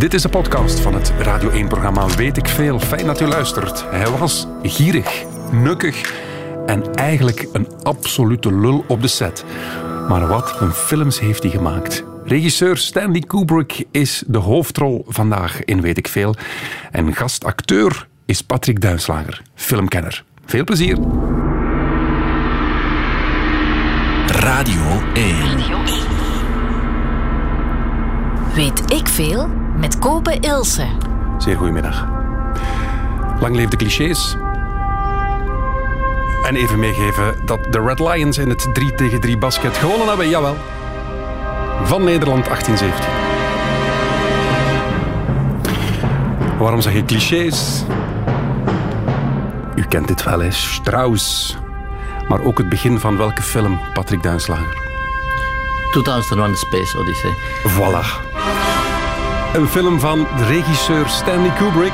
Dit is de podcast van het Radio 1-programma Weet ik Veel. Fijn dat u luistert. Hij was gierig, nukkig en eigenlijk een absolute lul op de set. Maar wat een films heeft hij gemaakt. Regisseur Stanley Kubrick is de hoofdrol vandaag in Weet ik Veel. En gastacteur is Patrick Duinslager, filmkenner. Veel plezier. Radio 1. Weet ik veel met Kopen Ilse. Zeer goedemiddag. Lang leefde clichés. En even meegeven dat de Red Lions in het 3 tegen 3 basket gewonnen hebben, jawel. Van Nederland 1817. Waarom zeg je clichés? U kent dit wel eens, Strauss. Maar ook het begin van welke film, Patrick Duinslager? 2001 Space Odyssey. Voilà. Een film van de regisseur Stanley Kubrick.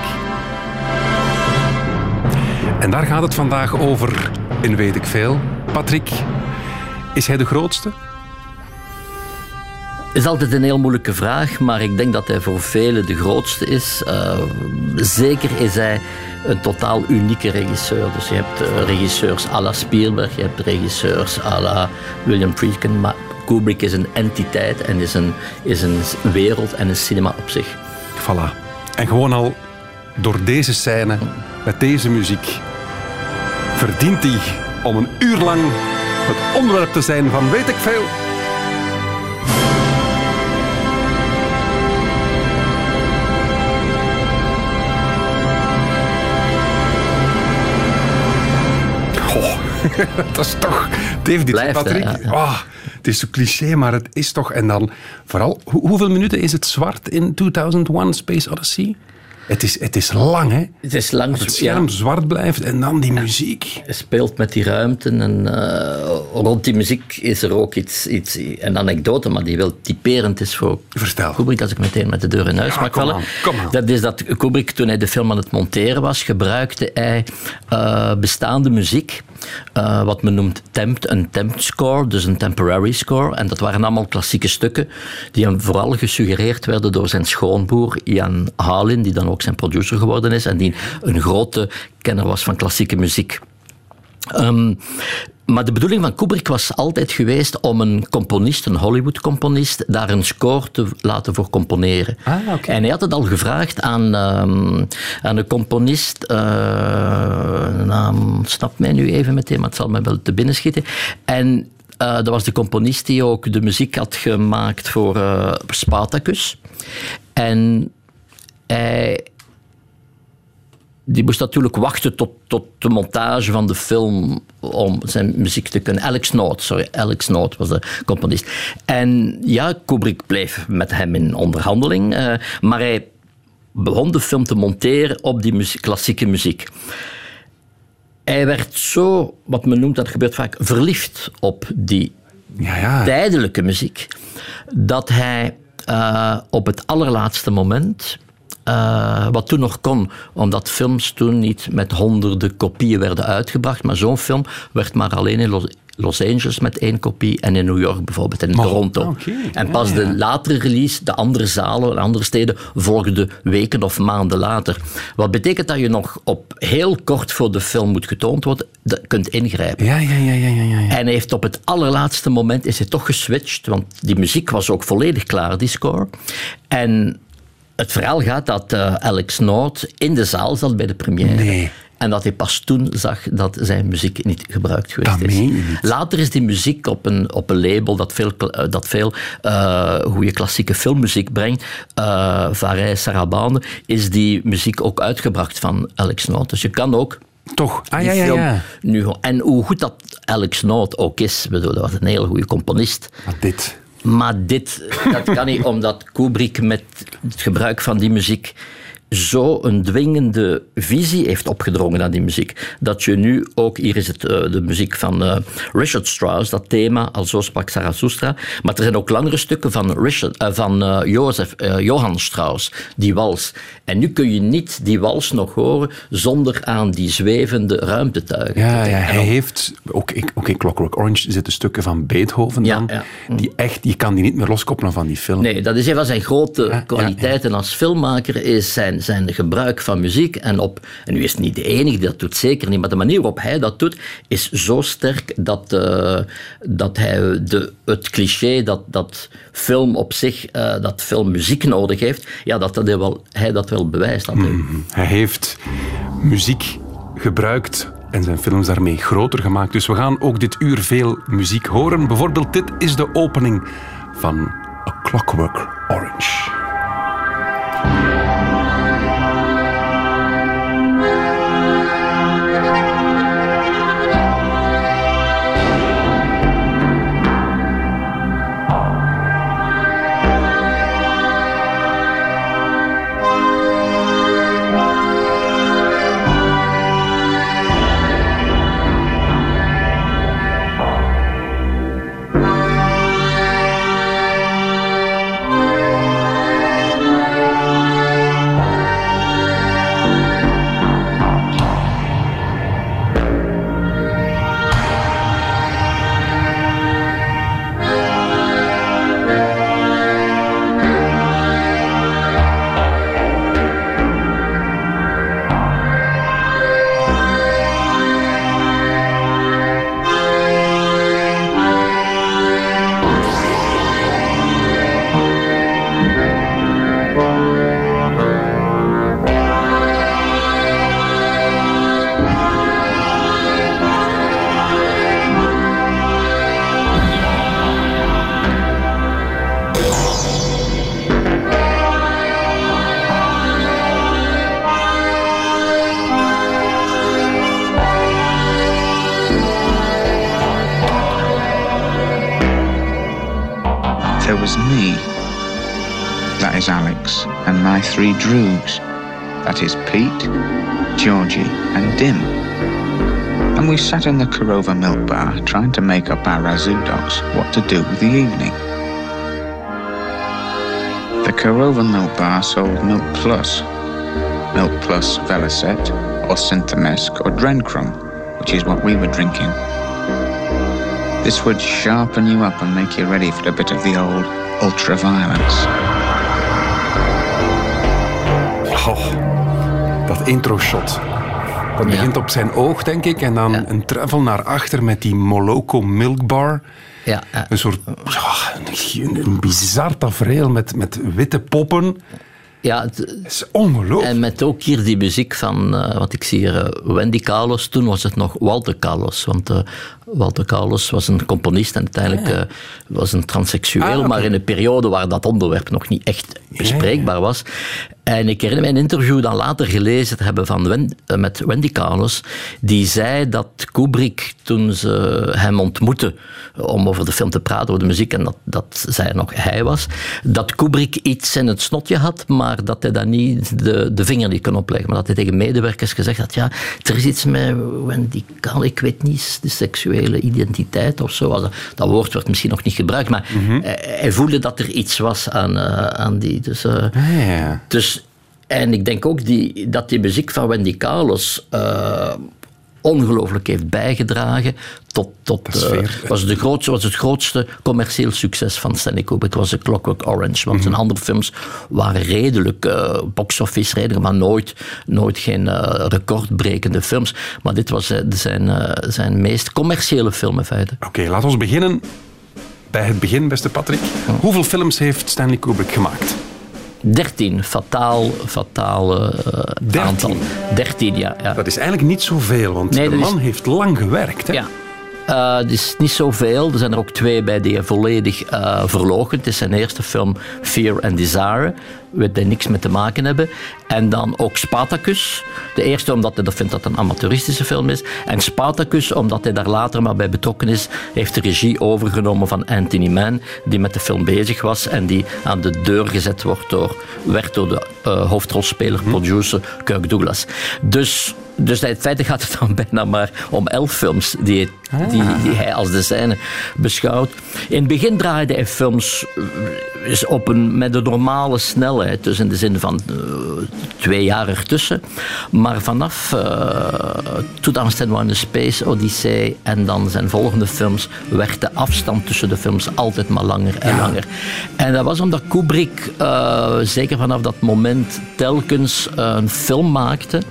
En daar gaat het vandaag over in Weet ik Veel. Patrick, is hij de grootste? is altijd een heel moeilijke vraag, maar ik denk dat hij voor velen de grootste is. Uh, zeker is hij een totaal unieke regisseur. Dus je hebt uh, regisseurs à la Spielberg, je hebt regisseurs à la William Friedkin, maar Kubrick is een entiteit en is een, is een wereld en een cinema op zich. Voilà. En gewoon al door deze scène, met deze muziek, verdient hij om een uur lang het onderwerp te zijn van weet ik veel. Oh, dat is toch... David, Blijft, Patrick. hè, ja. Ah, het is zo cliché, maar het is toch... En dan vooral, hoe- hoeveel minuten is het zwart in 2001 Space Odyssey? Het is, het is lang, hè? Het is langs, Het scherm zwart blijft en dan die muziek. Hij speelt met die ruimte en eh, rond die muziek is er ook iets, iets, een anekdote, maar die wel typerend is voor Vertel. Kubrick, als ik meteen met de deur in huis Ja, mag kom vallen. aan, kom aan. Dat is dat Kubrick, toen hij de film aan het monteren was, gebruikte hij eh, bestaande muziek, eh, wat men noemt temp, een temp score, dus een temporary score. En dat waren allemaal klassieke stukken die hem vooral gesuggereerd werden door zijn schoonboer Jan Halin, die dan ook zijn producer geworden is en die een grote kenner was van klassieke muziek. Ehm, maar de bedoeling van Kubrick was altijd geweest om een componist, een Hollywood-componist, daar een score te laten voor componeren. Ah. En hij had het al gevraagd aan, ehm, aan een componist, eh naam snapt mij nu even meteen, maar het zal mij wel te binnen schieten. En eh, dat was de componist die ook de muziek had gemaakt voor eh, Spartacus. En hij die moest natuurlijk wachten tot, tot de montage van de film om zijn muziek te kunnen. Alex Noot, sorry, Alex Noot was de componist. En ja, Kubrick bleef met hem in onderhandeling, eh, maar hij begon de film te monteren op die muziek, klassieke muziek. Hij werd zo, wat men noemt, dat gebeurt vaak, verliefd op die Ja, ja. tijdelijke muziek, dat hij eh, op het allerlaatste moment, eh, wat toen nog kon, omdat films toen niet met honderden kopieën werden uitgebracht, maar zo'n film werd maar alleen in Los, Los Angeles met één kopie en in New York bijvoorbeeld en in Maar- Toronto. En pas ja. de latere release, de andere zalen en andere steden, volgden weken of maanden later. Wat betekent dat je nog op heel kort voor de film moet getoond worden, dat kunt ingrijpen. Ja, ja, ja, ja, ja, ja. En heeft op het allerlaatste moment is hij toch geswitcht, want die muziek was ook volledig klaar, die score. En het verhaal gaat dat eh, Alex Noot in de zaal zat bij de première. Nee. En dat hij pas toen zag dat zijn muziek niet gebruikt geweest Dat is. Later is die muziek op een, op een label dat veel, eh, dat veel eh, goede klassieke filmmuziek brengt, uh, Sarabande, is die muziek ook uitgebracht van Alex Noot. Dus je kan ook Toch? Ah, die ja, ja, ja. nu en hoe goed dat Alex Noot ook is, bedoel, dat was een hele goede componist. Maar dit. Maar dit, dat kan niet omdat Kubrick met het gebruik van die muziek zo een dwingende visie heeft opgedrongen aan die muziek. Dat je nu ook, hier is het uh, de muziek van uh, Richard Strauss, dat thema, al zo sprak Zarathustra. Maar er zijn ook langere stukken van, Richard, uh, van Jozef, Johann Strauss, die wals. En nu kun je niet die wals nog horen zonder aan die zwevende ruimtetuigen ja, Ja, hij heeft, ook, ook in Clockwork Orange zitten stukken van Beethoven dan, ja. die echt, je kan die niet meer loskoppelen van die film. Nee, dat is een van zijn grote kwaliteiten als filmmaker, is zijn zijn, gebruik van muziek. En, op, en nu is niet de enige die dat doet, zeker niet. Maar de manier waarop hij dat doet, is zo sterk dat, uh, dat hij de, het cliché dat, dat film op zich, uh, dat film muziek nodig heeft, ja, dat, dat hij, wel, hij dat wel bewijst. Mm, hij heeft muziek gebruikt en zijn films daarmee groter gemaakt. Dus we gaan ook dit uur veel muziek horen. Bijvoorbeeld dit is de opening van A Clockwork Orange. Pete, Georgie, and Dim. And we sat in the Korova milk bar trying to make up our razoo dogs what to do with the evening. The Korova milk bar sold Milk Plus, Milk Plus Velocet, or Synthamesk, or Drencrum, which is what we were drinking. This would sharpen you up and make you ready for a bit of the old ultra-violence. Intro-shot. Dat begint op zijn oog, denk ik. En dan een travel naar achter met die Moloko Milk Bar. Ja, Een soort een, een bizar tafereel met, met witte poppen. Ja, het is ongelooflijk. En met ook hier die muziek van, uh, wat ik zie hier, uh, Wendy Carlos. Toen was het nog Walter Carlos. Want uh, Walter Carlos was een componist en uiteindelijk ah, was een transseksueel. Ah, maar in een periode waar dat onderwerp nog niet echt bespreekbaar was. En ik herinner me een interview dan later gelezen te hebben van eh, met Wendy Carlos, die zei dat Kubrick, toen ze hem ontmoette om over de film te praten, over de muziek, en dat, dat zij nog hij was, dat Kubrick iets in het snotje had, maar dat hij dan niet de, de vinger niet kon opleggen. Maar dat hij tegen medewerkers gezegd had, ja, er is iets met Wendy Carlos, ik weet niet, de seksuele identiteit of zo. Dat woord werd misschien nog niet gebruikt, maar mhm. hij, voelde dat er iets was aan, uh, aan die. Dus, uh, ja. dus en ik denk ook die, dat die muziek van Wendy Carlos uh, ongelooflijk heeft bijgedragen tot... tot uh, was, de grootste, was het grootste commercieel succes van Stanley Kubrick. was The Clockwork Orange. Want zijn mhm. andere films waren redelijk uh, box-office redelijk, maar nooit, nooit geen recordbrekende films. Maar dit was zijn, zijn meest commerciële film in feite. Oké, laten we beginnen bij het begin, beste Patrick. Hoeveel films heeft Stanley Kubrick gemaakt? 13, fataal, fataal uh, aantal. 13, ja, ja, Dat is eigenlijk niet zoveel, want de man heeft lang gewerkt. Hè? Ja. Uh, het is niet zoveel. Er zijn er ook twee bij die hij volledig uh, verlogen. Het is zijn eerste film Fear and Desire. Waar hij niks mee te maken hebben. En dan ook Spartacus. De eerste omdat hij dat vindt dat het een amateuristische film is. En Spartacus omdat hij daar later maar bij betrokken is. Heeft de regie overgenomen van Anthony Mann. Die met de film bezig was. En die aan de deur gezet wordt door, werd door de uh, hoofdrolspeler, producer Kirk Douglas. Dus dus in feite gaat het dan bijna maar om elf films die, die, die hij als de zijne beschouwt. In het begin draaide hij films is op een, met een normale snelheid, dus in de zin van uh, twee jaar ertussen. Maar vanaf uh, 2001 Space Odyssey en dan zijn volgende films werd de afstand tussen de films altijd maar langer en langer. En dat was omdat Kubrick, uh, zeker vanaf dat moment, telkens een film maakte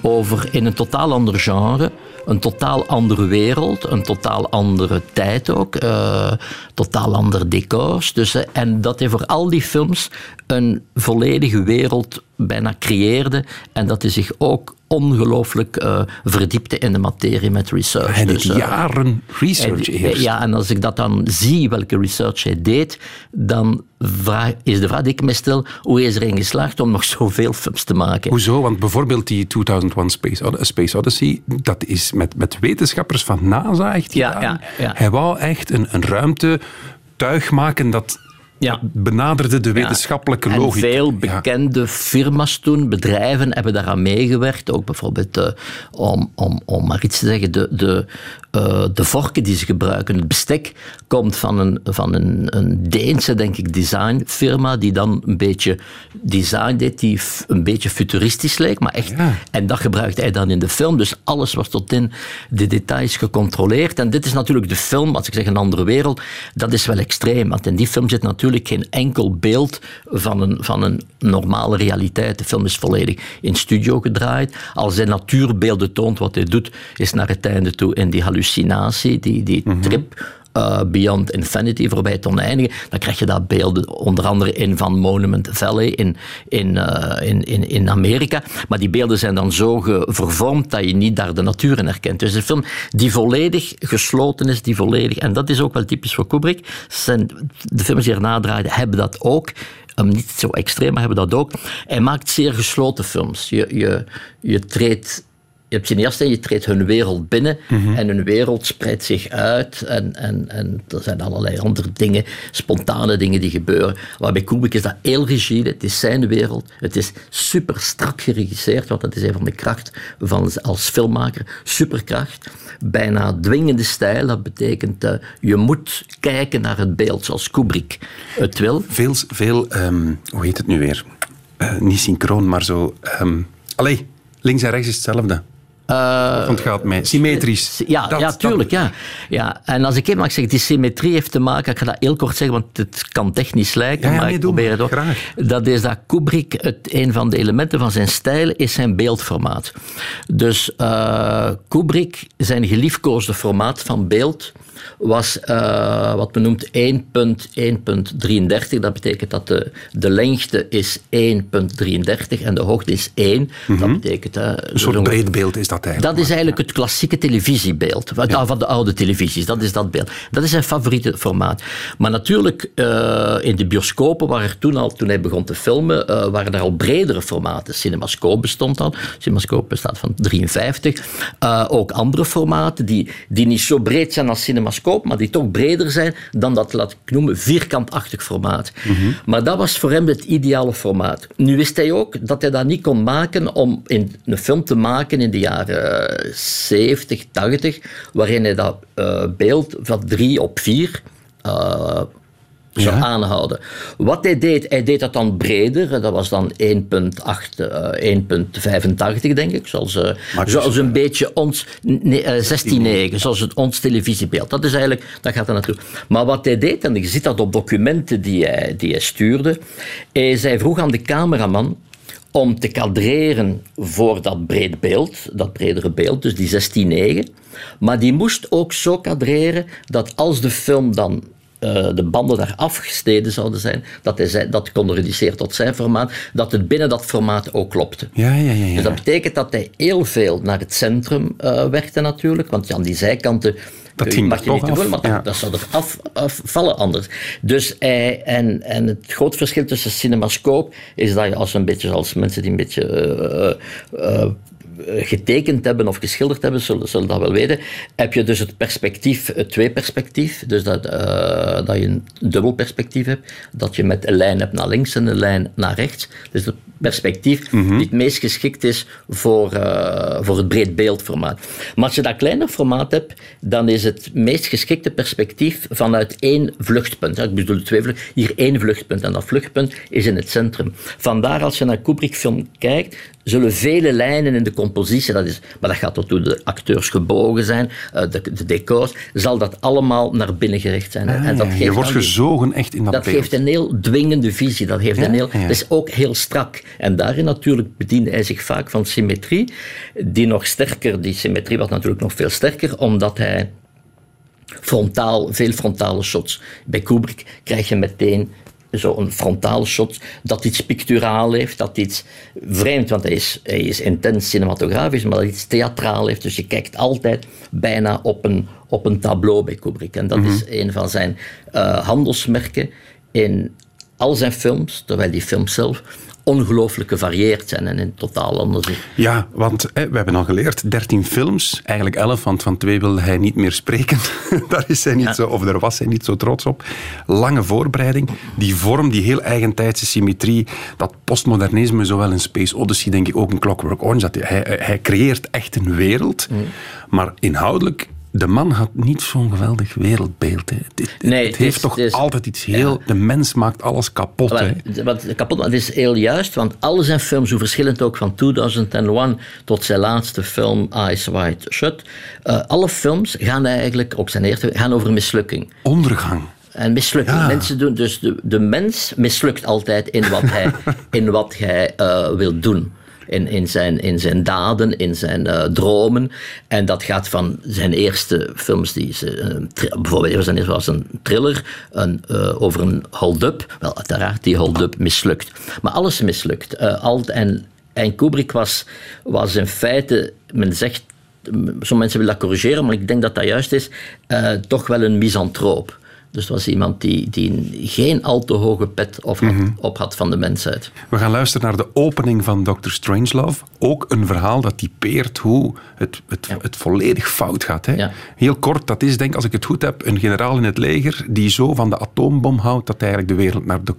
over in een totaal ander genre, een totaal andere wereld, een totaal andere tijd ook, uh, totaal andere decors. Dus, uh, en dat hij voor al die films een volledige wereld bijna creëerde en dat hij zich ook ongelooflijk uh, verdiepte in de materie met research. Hij dus, jaren research eerst. Ja, en als ik dat dan zie, welke research hij deed, dan vraag, is de vraag die ik me stel, hoe is er in geslaagd om nog zoveel films te maken? Hoezo? Want bijvoorbeeld die 2001 Space, Space Odyssey, dat is met, met wetenschappers van NASA echt ja, ja, ja, Hij wou echt een, een ruimte tuig maken dat ja. benaderde de wetenschappelijke ja. logica. En veel bekende firma's toen, bedrijven, hebben daaraan meegewerkt. Ook bijvoorbeeld, uh, om, om, om maar iets te zeggen, de, de, uh, de vorken die ze gebruiken, het bestek, komt van een, van een, een Deense, denk ik, designfirma, die dan een beetje design deed, die een beetje futuristisch leek, maar echt. Ja. En dat gebruikte hij dan in de film. Dus alles wordt tot in de details gecontroleerd. En dit is natuurlijk de film, als ik zeg een andere wereld, dat is wel extreem. Want in die film zit natuurlijk geen enkel beeld van een, van een normale realiteit. De film is volledig in studio gedraaid. Als hij natuurbeelden toont, wat hij doet, is naar het einde toe in die hallucinatie, die, die -hmm. trip. Uh, Beyond Infinity, voorbij het oneindige, dan krijg je daar beelden, onder andere in van Monument Valley in, in, uh, in, in, in Amerika. Maar die beelden zijn dan zo vervormd dat je niet daar de natuur in herkent. Dus een film die volledig gesloten is, die volledig, en dat is ook wel typisch voor Kubrick. Zijn, de films die erna draaiden hebben dat ook. Um, niet zo extreem, maar hebben dat ook. Hij maakt zeer gesloten films. Je, je, je treedt je hebt ten eerste, je treedt hun wereld binnen mm -hmm. en hun wereld spreidt zich uit en, en, en er zijn allerlei andere dingen, spontane dingen die gebeuren. Maar bij Kubrick is dat heel rigide, het is zijn wereld, het is super strak geregisseerd, want dat is een van de kracht van als filmmaker, superkracht, bijna dwingende stijl, dat betekent uh, je moet kijken naar het beeld zoals Kubrick het wil. Veel, veel um, hoe heet het nu weer? Uh, niet synchroon, maar zo... Um, allee, links en rechts is hetzelfde. Uh, ontgaat mij. Symmetrisch. Ja, dat, ja tuurlijk. Ja. Ja. En als ik even mag zeggen, die symmetrie heeft te maken, ik ga dat heel kort zeggen, want het kan technisch lijken, ja, ja, maar nee, ik probeer het ook. Graag. Dat is dat Kubrick, het, een van de elementen van zijn stijl, is zijn beeldformaat. Dus uh, Kubrick, zijn geliefkoosde formaat van beeld, was uh, wat men noemt 1.1.33. Dat betekent dat de, de lengte is 1.33 en de hoogte is 1. Mm -hmm. Dat betekent... Uh, een soort breed beeld is dat eigenlijk. Dat is eigenlijk het klassieke televisiebeeld. Ja. Van de oude televisies. Dat is dat beeld. Dat is zijn favoriete formaat. Maar natuurlijk, uh, in de bioscopen waren toen al, toen hij begon te filmen, waren er al bredere formaten. Cinemascope bestond al. Cinemascope bestaat van 53. ook andere formaten die, die niet zo breed zijn als cinemascope, maar die toch breder zijn dan dat, laat ik noemen, vierkantachtig formaat. Mm -hmm. Maar dat was voor hem het ideale formaat. Nu wist hij ook dat hij dat niet kon maken om in een film te maken in de jaren 70, 80, waarin hij dat uh, beeld van 3 op 4 uh, zou ja. aanhouden. Wat hij deed, hij deed dat dan breder. Dat was dan 1,8, uh, 1,85 denk ik. Zoals, uh, zoals een beetje ons, nee, 16,9, zoals het ons televisiebeeld. Dat is eigenlijk, dat gaat er naartoe. Maar wat hij deed, en je ziet dat op documenten die hij, die hij stuurde, is hij vroeg aan de cameraman om te kadreren voor dat breed beeld, dat bredere beeld, dus die 16,9. Maar die moest ook zo kadreren dat als de film dan uh, de banden daar afgesneden zouden zijn, dat hij zei, dat kon reduceren tot zijn formaat, dat het binnen dat formaat ook klopte. Ja, ja, ja, ja. Dus dat betekent dat hij heel veel naar het centrum uh, werkte natuurlijk, want aan die zijkanten Dat ging mag je niet toch te veel, af, maar dat, ja. dat zou er af, afvallen anders. Dus hij, en, en het groot verschil tussen cinemascoop is dat je als een beetje als mensen die een beetje eh, eh, eh, getekend hebben of geschilderd hebben, zullen, zullen dat wel weten, heb je dus het perspectief, het twee-perspectief, dus dat, eh, dat je een dubbel perspectief hebt, dat je met een lijn hebt naar links en een lijn naar rechts. Dus het perspectief die het meest geschikt is voor, eh, voor het breed beeldformaat. Maar als je dat kleiner formaat hebt, dan is het meest geschikte perspectief vanuit één vluchtpunt. Ik bedoel twee vlucht, hier één vluchtpunt en dat vluchtpunt is in het centrum. Vandaar als je naar Kubrick-film kijkt, zullen vele lijnen in de compositie, dat is, maar dat gaat tot hoe de acteurs gebogen zijn, eh, de, de decors, zal dat allemaal naar binnen gericht zijn. Ah, en dat geeft je wordt gezogen echt in dat, dat beeld. geeft een heel dwingende visie. Dat, geeft een heel, Ja. dat is ook heel strak. En daarin natuurlijk bediende hij zich vaak van symmetrie. Die nog sterker, die symmetrie was natuurlijk nog veel sterker, omdat hij frontaal, veel frontale shots. Bij Kubrick krijg je meteen zo'n frontale shot dat iets picturaal heeft, dat iets vreemd, want hij is, hij is intens cinematografisch, maar dat iets theatraal heeft. Dus je kijkt altijd bijna op een, op een tableau bij Kubrick. En dat is een van zijn eh, handelsmerken in al zijn films, terwijl die films zelf ongelooflijk gevarieerd zijn en in totaal anders. Ja, want hè, we hebben al geleerd, 13 films, eigenlijk 11, want van twee wil hij niet meer spreken. daar is hij niet Ja. zo, of daar was hij niet zo trots op. Lange voorbereiding, die vorm, die heel eigentijdse symmetrie, dat postmodernisme, zowel in Space Odyssey, denk ik ook in Clockwork Orange, dat hij, hij, hij creëert echt een wereld, Mm. maar inhoudelijk... De man had niet zo'n geweldig wereldbeeld. Hè. Het, Nee, het heeft is- toch is- altijd iets heel... De mens maakt alles kapot. Hè. Wel, wat kapot, maar het is heel juist, want al zijn films, hoe verschillend ook van 2001 tot zijn laatste film Eyes Wide Shut, eh, alle films gaan eigenlijk, ook zijn eerste, gaan over mislukking. Ondergang. En mislukking. Ja. Mensen doen, dus de, de mens mislukt altijd in wat hij, in wat hij eh, wil doen. In, in, zijn, in zijn daden, in zijn eh, dromen. En dat gaat van zijn eerste films, die ze, eh, bijvoorbeeld eerste was een thriller een, eh, over een hold-up. Wel, uiteraard, die hold-up mislukt. Maar alles mislukt. Al, en, en Kubrick was, was in feite, men zegt sommige mensen willen dat corrigeren, maar ik denk dat dat juist is, toch wel een misantroop. Dus het was iemand die, die geen al te hoge pet op had, op had van de mensheid. We gaan luisteren naar de opening van Dr. Strangelove. Ook een verhaal dat typeert hoe het, het, het volledig fout gaat. Hè? Ja. Heel kort, dat is denk ik, als ik het goed heb, een generaal in het leger die zo van de atoombom houdt dat eigenlijk de wereld naar de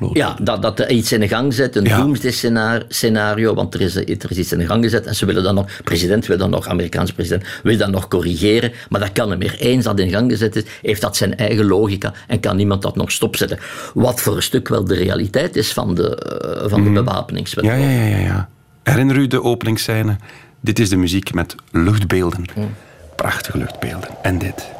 kloot Ja, dat, dat er iets in de gang zet, een Ja. doomsday scenar- scenario, want er is, er is iets in de gang gezet en ze willen dan nog, president wil dan nog, Amerikaanse president, wil dat nog corrigeren, maar dat kan niet meer. Eens dat in gang gezet is, heeft dat zijn eigen logica en kan niemand dat nog stopzetten. Wat voor een stuk wel de realiteit is van de, eh, van de bewapeningswet. Ja, ja, ja, ja, ja. Herinner u de openingsscène? Dit is de muziek met luchtbeelden. Prachtige luchtbeelden. En dit.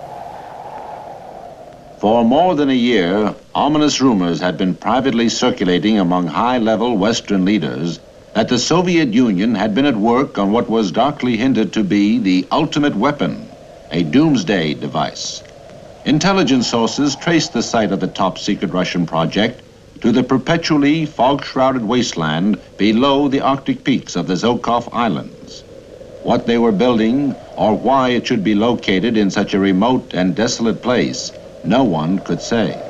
For more than a year, ominous rumors had been privately circulating among high level Western leaders that the Soviet Union had been at work on what was darkly hinted to be the ultimate weapon, a doomsday device. Intelligence sources traced the site of the top secret Russian project to the perpetually fog shrouded wasteland below the Arctic peaks of the Zokov Islands. What they were building, or why it should be located in such a remote and desolate place, no one could say.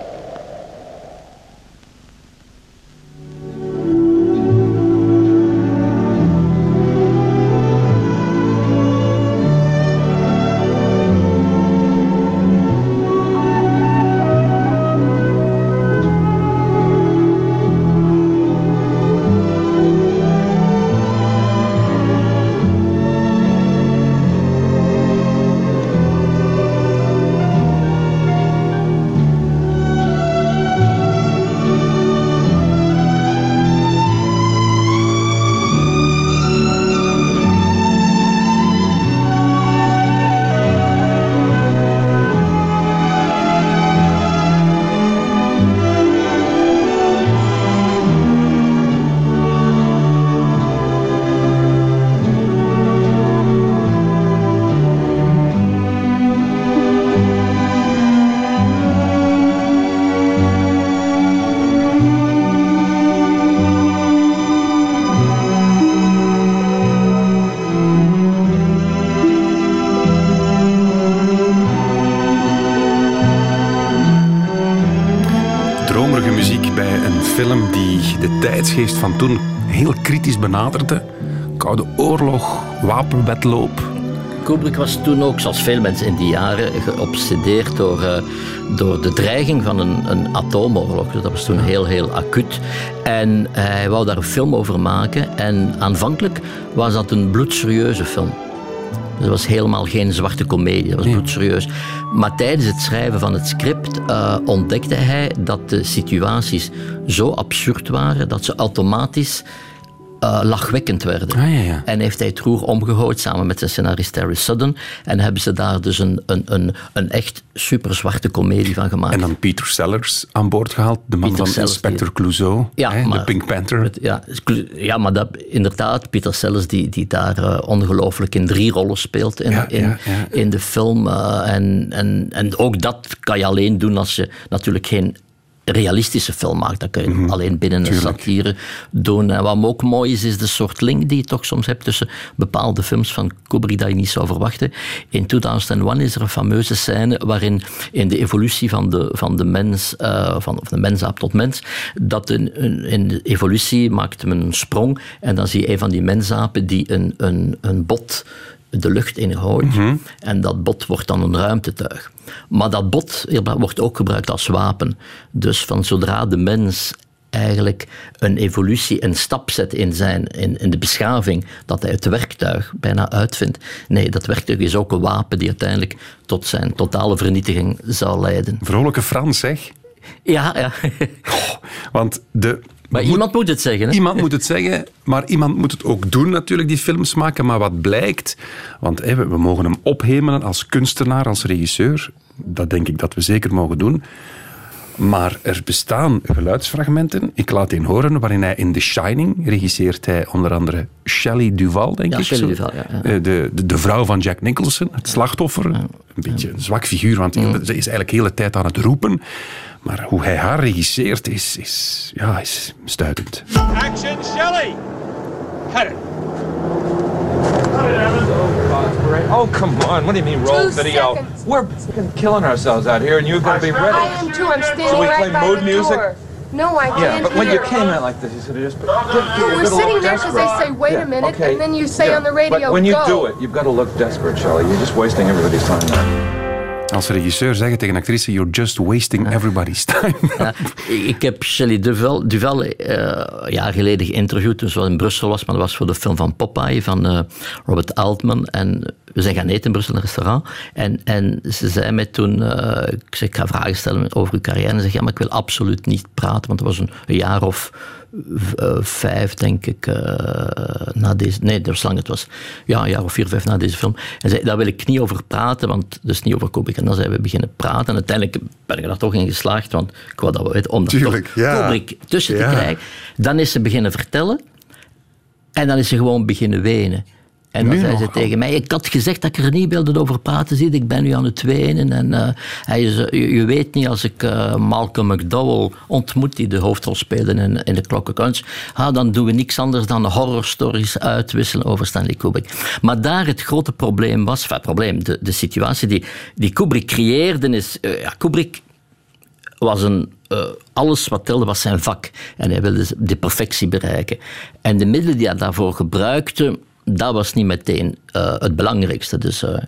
De tijdsgeest van toen heel kritisch benaderde. Koude oorlog, wapenwetloop. Kubrick was toen ook, zoals veel mensen in die jaren, geobsedeerd door, uh, door de dreiging van een, een atoomoorlog. Dat was toen heel, heel acuut. En hij wou daar een film over maken. En aanvankelijk was dat een bloedserieuze film. Dat was helemaal geen zwarte komedie, dat was nee. bloedserieus. Maar tijdens het schrijven van het script uh, ontdekte hij dat de situaties zo absurd waren dat ze automatisch uh, lachwekkend werden. Ah, ja, ja. En heeft hij het roer omgegooid samen met zijn scenarist Terry Sutton. En hebben ze daar dus een, een, een, een echt super zwarte komedie van gemaakt. En dan Peter Sellers aan boord gehaald, de man Peter van Sellers, Inspector Clouseau, ja, hè, maar, de Pink Panther. Het, ja, ja, maar dat, inderdaad, Peter Sellers die, die daar uh, ongelooflijk in drie rollen speelt in, in, in de film. Uh, en, en, en ook dat kan je alleen doen als je natuurlijk geen realistische film maakt. Dat kun je mm -hmm. alleen binnen een satire doen. En wat ook mooi is, is de soort link die je toch soms hebt tussen bepaalde films van Kubrick dat je niet zou verwachten. In 2001 is er een fameuze scène waarin in de evolutie van de, van de mens, uh, van of de mensaap tot mens, dat in, in de evolutie maakt men een sprong en dan zie je een van die mensapen die een, een, een bot de lucht ingooit. Mm -hmm. En dat bot wordt dan een ruimtetuig. Maar dat bot wordt ook gebruikt als wapen. Dus van zodra de mens eigenlijk een evolutie, een stap zet in, zijn, in, in de beschaving, dat hij het werktuig bijna uitvindt. Nee, dat werktuig is ook een wapen die uiteindelijk tot zijn totale vernietiging zou leiden. Vrolijke Frans, zeg. Ja, ja. oh, want de maar moet, iemand moet het zeggen. Hè? Iemand moet het zeggen, maar iemand moet het ook doen natuurlijk, die films maken. Maar wat blijkt, want hè, we mogen hem ophemelen als kunstenaar, als regisseur. Dat denk ik dat we zeker mogen doen. Maar er bestaan geluidsfragmenten, ik laat een horen, waarin hij in The Shining regisseert hij onder andere Shelley Duval, denk ja, ik. Shelley zo. Duval, ja, ja. De, de, de, vrouw van Jack Nicholson, het slachtoffer. Een beetje een zwak figuur, want ze is eigenlijk de hele tijd aan het roepen. Maar hoe hij haar regisseert is, is, ja, is stuitend. Action, Shelley! Cut it. Oh, come on. What do you mean roll Two video? seconds. We're killing ourselves out here and you're going to be ready. I am too. I'm standing So we right play by mood music? door. No, I can't Yeah, but when you came out like this, you should have just... You were sitting there because they say, wait a minute, and then you say on the radio, But when you go. do it, you've got to look desperate, Shelley. You're just wasting everybody's time there. Als regisseur zeggen tegen een actrice, you're just wasting everybody's time. Ja, ik heb Shelley Duval, Duval uh, een jaar geleden geïnterviewd toen ze wel in Brussel was, maar dat was voor de film van Popeye van uh, Robert Altman. En we zijn gaan eten in Brussel in een restaurant. En, en ze zei mij toen, uh, ik, zei, ik ga vragen stellen over uw carrière. En ze zei, ja, maar ik wil absoluut niet praten, want het was een, een jaar of vijf, denk ik, uh, na deze... Nee, dat was lang, het was ja, een jaar of vier, vijf na deze film. En zei, daar wil ik niet over praten, want is niet over Kubrick. En dan zijn we beginnen praten. En uiteindelijk ben ik er toch in geslaagd, want ik wou dat we weten, om Tuurlijk, toch ja. Kubrick tussen Ja. te krijgen. Dan is ze beginnen vertellen. En dan is ze gewoon beginnen wenen. En dan zei ze tegen mij, ik had gezegd dat ik er niet wilde over praten, zie ik ben nu aan het wenen. En uh, hij is, je, je, weet niet, als ik uh, Malcolm McDowell ontmoet, die de hoofdrol speelde in, in de Klokkenkunst, ah, dan doen we niks anders dan horrorstories uitwisselen over Stanley Kubrick. Maar daar het grote probleem was, enfin, probleem, de, de situatie die, die Kubrick creëerde is, uh, ja, Kubrick was een, uh, alles wat telde was zijn vak. En hij wilde de perfectie bereiken. En de middelen die hij daarvoor gebruikte, dat was niet meteen uh, het belangrijkste. Dus, uh,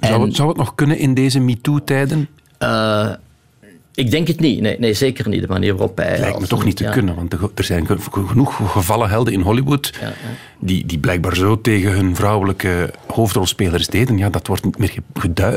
zou, het, zou het nog kunnen in deze MeToo-tijden? Uh, ik denk het niet. Nee, nee, zeker niet. De manier waarop hij... Lijkt me toch niet te ja. kunnen, want er zijn genoeg gevallen helden in Hollywood ja, ja. Die, die blijkbaar zo tegen hun vrouwelijke hoofdrolspelers deden. Ja, dat wordt niet meer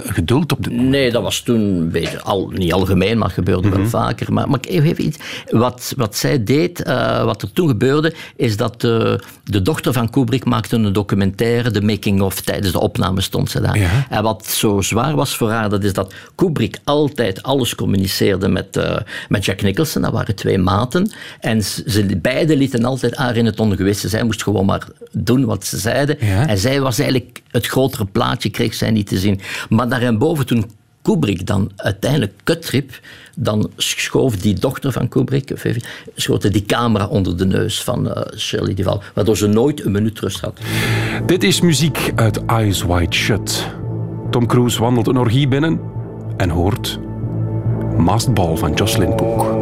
geduld op de Nee, dat was toen een beetje, al, niet algemeen, maar gebeurde mm -hmm. wel vaker. Maar, maar even iets. Wat, wat zij deed, uh, wat er toen gebeurde, is dat de, de dochter van Kubrick maakte een documentaire, de making-of, tijdens de opname stond ze daar. Ja. En wat zo zwaar was voor haar, dat is dat Kubrick altijd alles communiceerde met, uh, met Jack Nicholson. Dat waren twee maten. En ze beiden lieten altijd haar in het ongewisse. Zij moest gewoon maar doen wat ze zeiden. Ja. En zij was eigenlijk het grotere plaatje, kreeg zij niet te zien. Maar daarboven, toen Kubrick dan uiteindelijk kutrip, dan schoof die dochter van Kubrick, schoot die camera onder de neus van uh, Shirley Duval, waardoor ze nooit een minuut rust had. Dit is muziek uit Eyes Wide Shut. Tom Cruise wandelt een orgie binnen en hoort Mastball van Jocelyn Pook.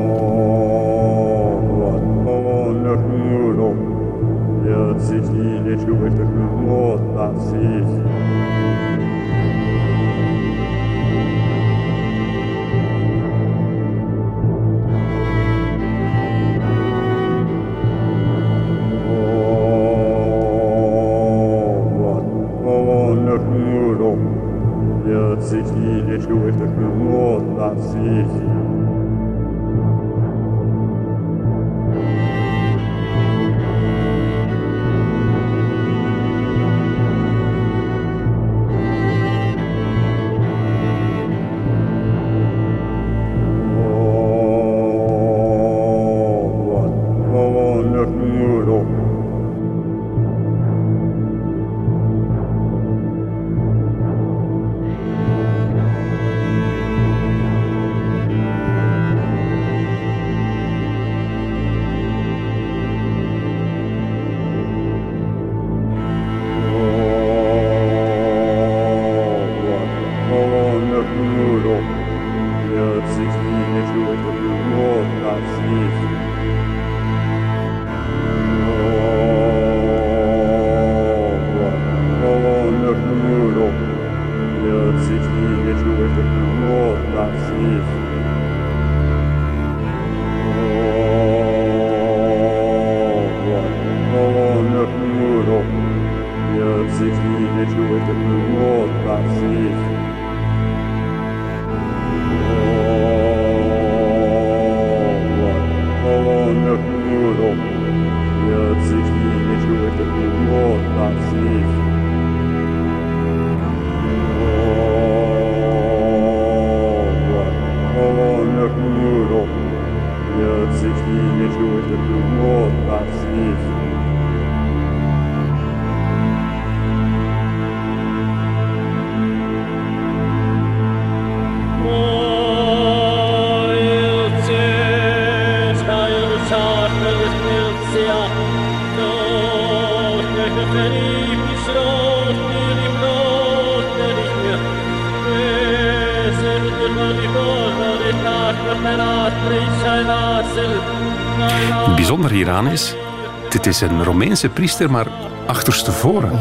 Dit is een Romeinse priester, maar achterstevoren.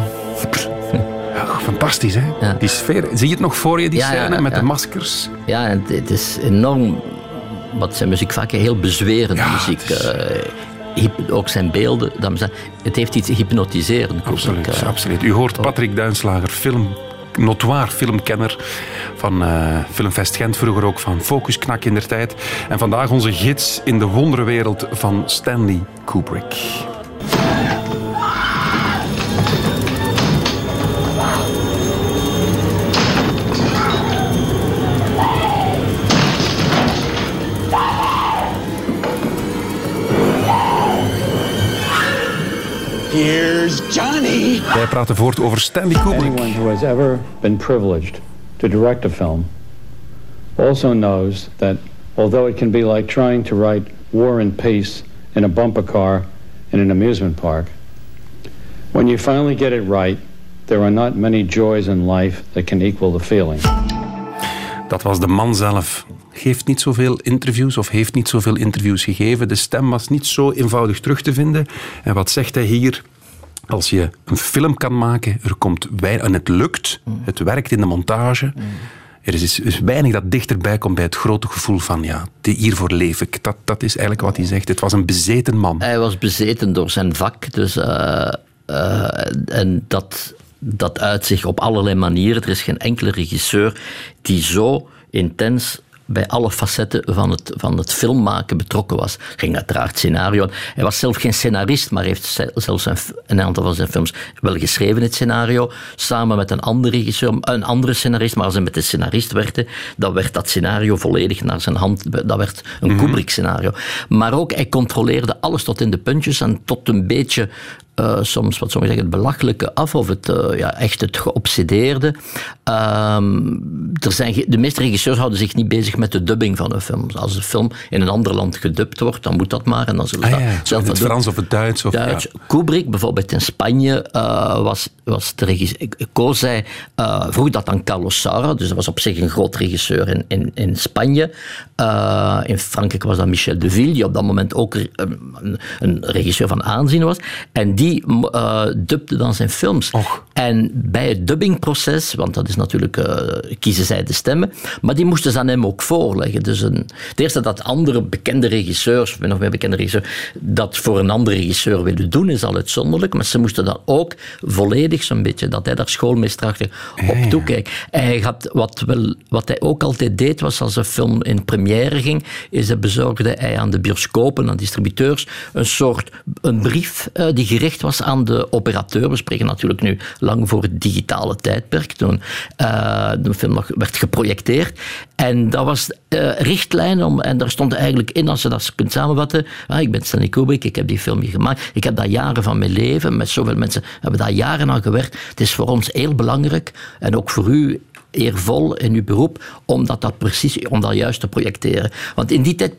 Ja, fantastisch, hè? Die sfeer. Zie je het nog voor je, die scène, met de maskers? Ja, en het is enorm... Wat zijn muziekvakken heel bezwerende muziek. Uh, ook zijn beelden. Het heeft iets hypnotiserend. Absoluut, uh, absoluut. U hoort Patrick Duinslager, film notoire filmkenner van uh, Filmfest Gent, vroeger ook van Focus Knak in der tijd. En vandaag onze gids in de wonderwereld van Stanley Kubrick. Here's Johnny. Wij praten voort over Stanley Kubrick. Anyone who has ever been privileged to direct a film also knows that although it can be like trying to write War and Peace in a bumper car in an amusement park, when you finally get it right, there are not many joys in life that can equal the feeling. Dat was de man zelf. Geeft niet zoveel interviews of heeft niet zoveel interviews gegeven. De stem was niet zo eenvoudig terug te vinden. En wat zegt hij hier? Als je een film kan maken, er komt weinig, en het lukt, het werkt in de montage. Er is, is weinig dat dichterbij komt bij het grote gevoel van, ja, hiervoor leef ik. Dat, dat is eigenlijk wat hij zegt. Het was een bezeten man. Hij was bezeten door zijn vak. Dus, uh, uh, en dat, dat uit zich op allerlei manieren. Er is geen enkele regisseur die zo intens bij alle facetten van het, van het filmmaken betrokken was. Ging uiteraard scenario. Hij was zelf geen scenarist, maar heeft zelfs een, een, aantal van zijn films wel geschreven, het scenario. Samen met een andere regisseur, een andere scenarist. Maar als hij met de scenarist werkte, dan werd dat scenario volledig naar zijn hand. Dat werd een mm Kubrick-scenario. Maar ook, hij controleerde alles tot in de puntjes en tot een beetje uh, soms, wat sommigen zeggen, het belachelijke af of het, uh, ja, echt het geobsedeerde. Um, er zijn, de meeste regisseurs houden zich niet bezig met de dubbing van een film. Als een film in een ander land gedubt wordt, dan moet dat maar. En dan zullen ze ah, ja, zelf het Frans of het Duits. Of, Duits. Ja. Kubrick, bijvoorbeeld in Spanje, uh, was, was de regisseur. Koos hij, vroeg dat aan Carlos Saura, dus dat was op zich een groot regisseur in, in, in Spanje. in Frankrijk was dat Michel Deville, die op dat moment ook een, een regisseur van aanzien was. En die die uh, dubde dan zijn films. En bij het dubbingproces, want dat is natuurlijk, uh, kiezen zij de stemmen, maar die moesten ze aan hem ook voorleggen. Dus een, het eerste dat andere bekende regisseurs, of nog meer bekende regisseurs, dat voor een andere regisseur willen doen, is al uitzonderlijk, maar ze moesten dan ook volledig zo'n beetje, dat hij daar schoolmeesterachtig op toekijkt. Hij had, wat, wel, wat hij ook altijd deed, was als een film in première ging, is hij bezorgde hij aan de bioscopen, aan distributeurs, een soort een brief uh, die gericht was aan de operateur. We spreken natuurlijk nu lang voor het digitale tijdperk, toen uh, de film nog werd geprojecteerd. En dat was uh, richtlijn om, en daar stond eigenlijk in, als je dat kunt samenvatten, ah, ik ben Stanley Kubrick, ik heb die film hier gemaakt, ik heb daar jaren van mijn leven, met zoveel mensen hebben daar jaren aan gewerkt. Het is voor ons heel belangrijk, en ook voor u eervol in uw beroep, om dat, dat precies, om dat juist te projecteren. Want in die tijd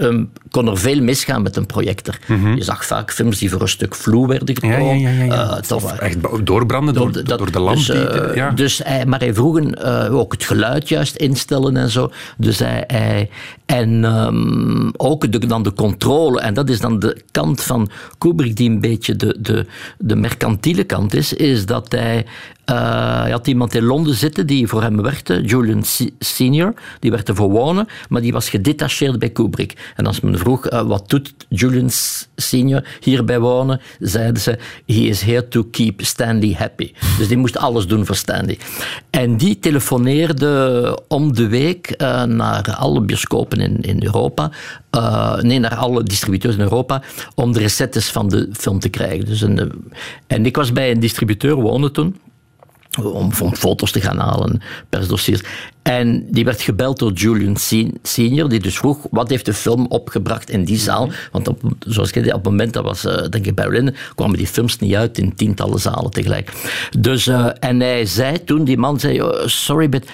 um, kon er veel misgaan met een projector. Mm -hmm. Je zag vaak films die voor een stuk vloe werden getoond. Ja, ja, ja, ja. Uh, of echt doorbranden door, door, de, door de lamp. Dus, uh, ja. dus hij, maar hij vroeg uh, ook het geluid juist instellen en zo. Dus hij, hij en um, ook de, dan de controle. En dat is dan de kant van Kubrick die een beetje de, de, de mercantiele kant is. Is dat hij uh, hij had iemand in Londen zitten die voor hem werkte, Julian Senior. Die werd ervoor wonen, maar die was gedetacheerd bij Kubrick. En als men vroeg, uh, wat doet Julian Senior hierbij wonen, zeiden ze, he is here to keep Stanley happy. Dus die moest alles doen voor Stanley. En die telefoneerde om de week uh, naar alle bioscopen in, in Europa, nee, naar alle distributeurs in Europa, om de recettes van de film te krijgen. Dus een, en ik was bij een distributeur wonen toen, om, om foto's te gaan halen, persdossiers. En die werd gebeld door Julian Senior, die dus vroeg wat heeft de film opgebracht in die zaal. Want op, zoals ik zei, op het moment dat was, uh, denk ik, Berlin, kwamen die films niet uit in tientallen zalen tegelijk. Dus, uh, en hij zei toen, die man zei, oh, sorry, but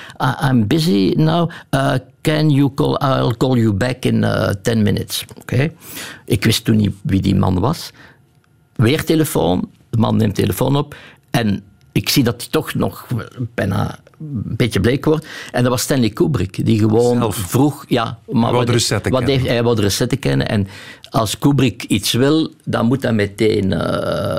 I'm busy now. Uh, can you call, I'll call you back in uh, 10 minutes. Oké. Okay. Ik wist toen niet wie die man was. Weer telefoon, de man neemt telefoon op en ik zie dat hij toch nog bijna een beetje bleek wordt. En dat was Stanley Kubrick, die gewoon Zelf. vroeg... Ja, maar wat, de wat heeft, hij wilde de recetten kennen. En als Kubrick iets wil, dan moet hij meteen... Uh,